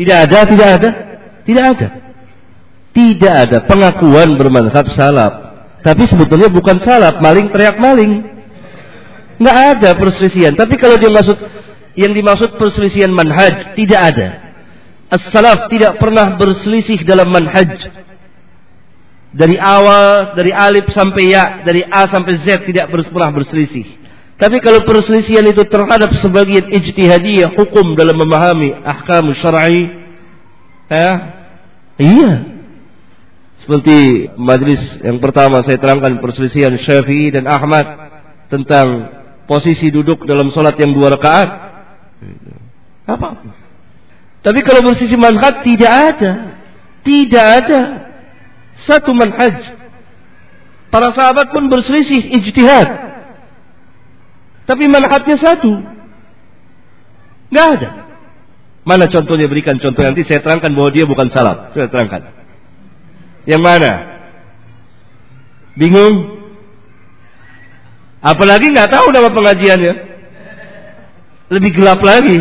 Tidak ada, tidak ada, tidak ada. Tidak ada pengakuan bermanhaj salaf. Tapi sebetulnya bukan salaf, maling teriak maling. Nggak ada perselisihan. Tapi kalau dia maksud yang dimaksud perselisihan manhaj tidak ada. As-salaf tidak pernah berselisih dalam manhaj. Dari awal, dari alif sampai ya, dari A sampai Z tidak pernah berselisih. Tapi kalau perselisihan itu terhadap sebagian ijtihadiyah hukum dalam memahami ahkam syar'i, ya, iya. Seperti majlis yang pertama saya terangkan perselisihan Syafi'i dan Ahmad tentang posisi duduk dalam sholat yang dua rakaat. Apa? Tapi kalau bersisi manhaj tidak ada. Tidak ada. Satu manhaj. Para sahabat pun berselisih ijtihad. Tapi manhajnya satu. Nggak ada. Mana contohnya berikan contoh nanti saya terangkan bahwa dia bukan salaf. Saya terangkan. Yang mana? Bingung? Apalagi nggak tahu nama pengajiannya. Lebih gelap lagi.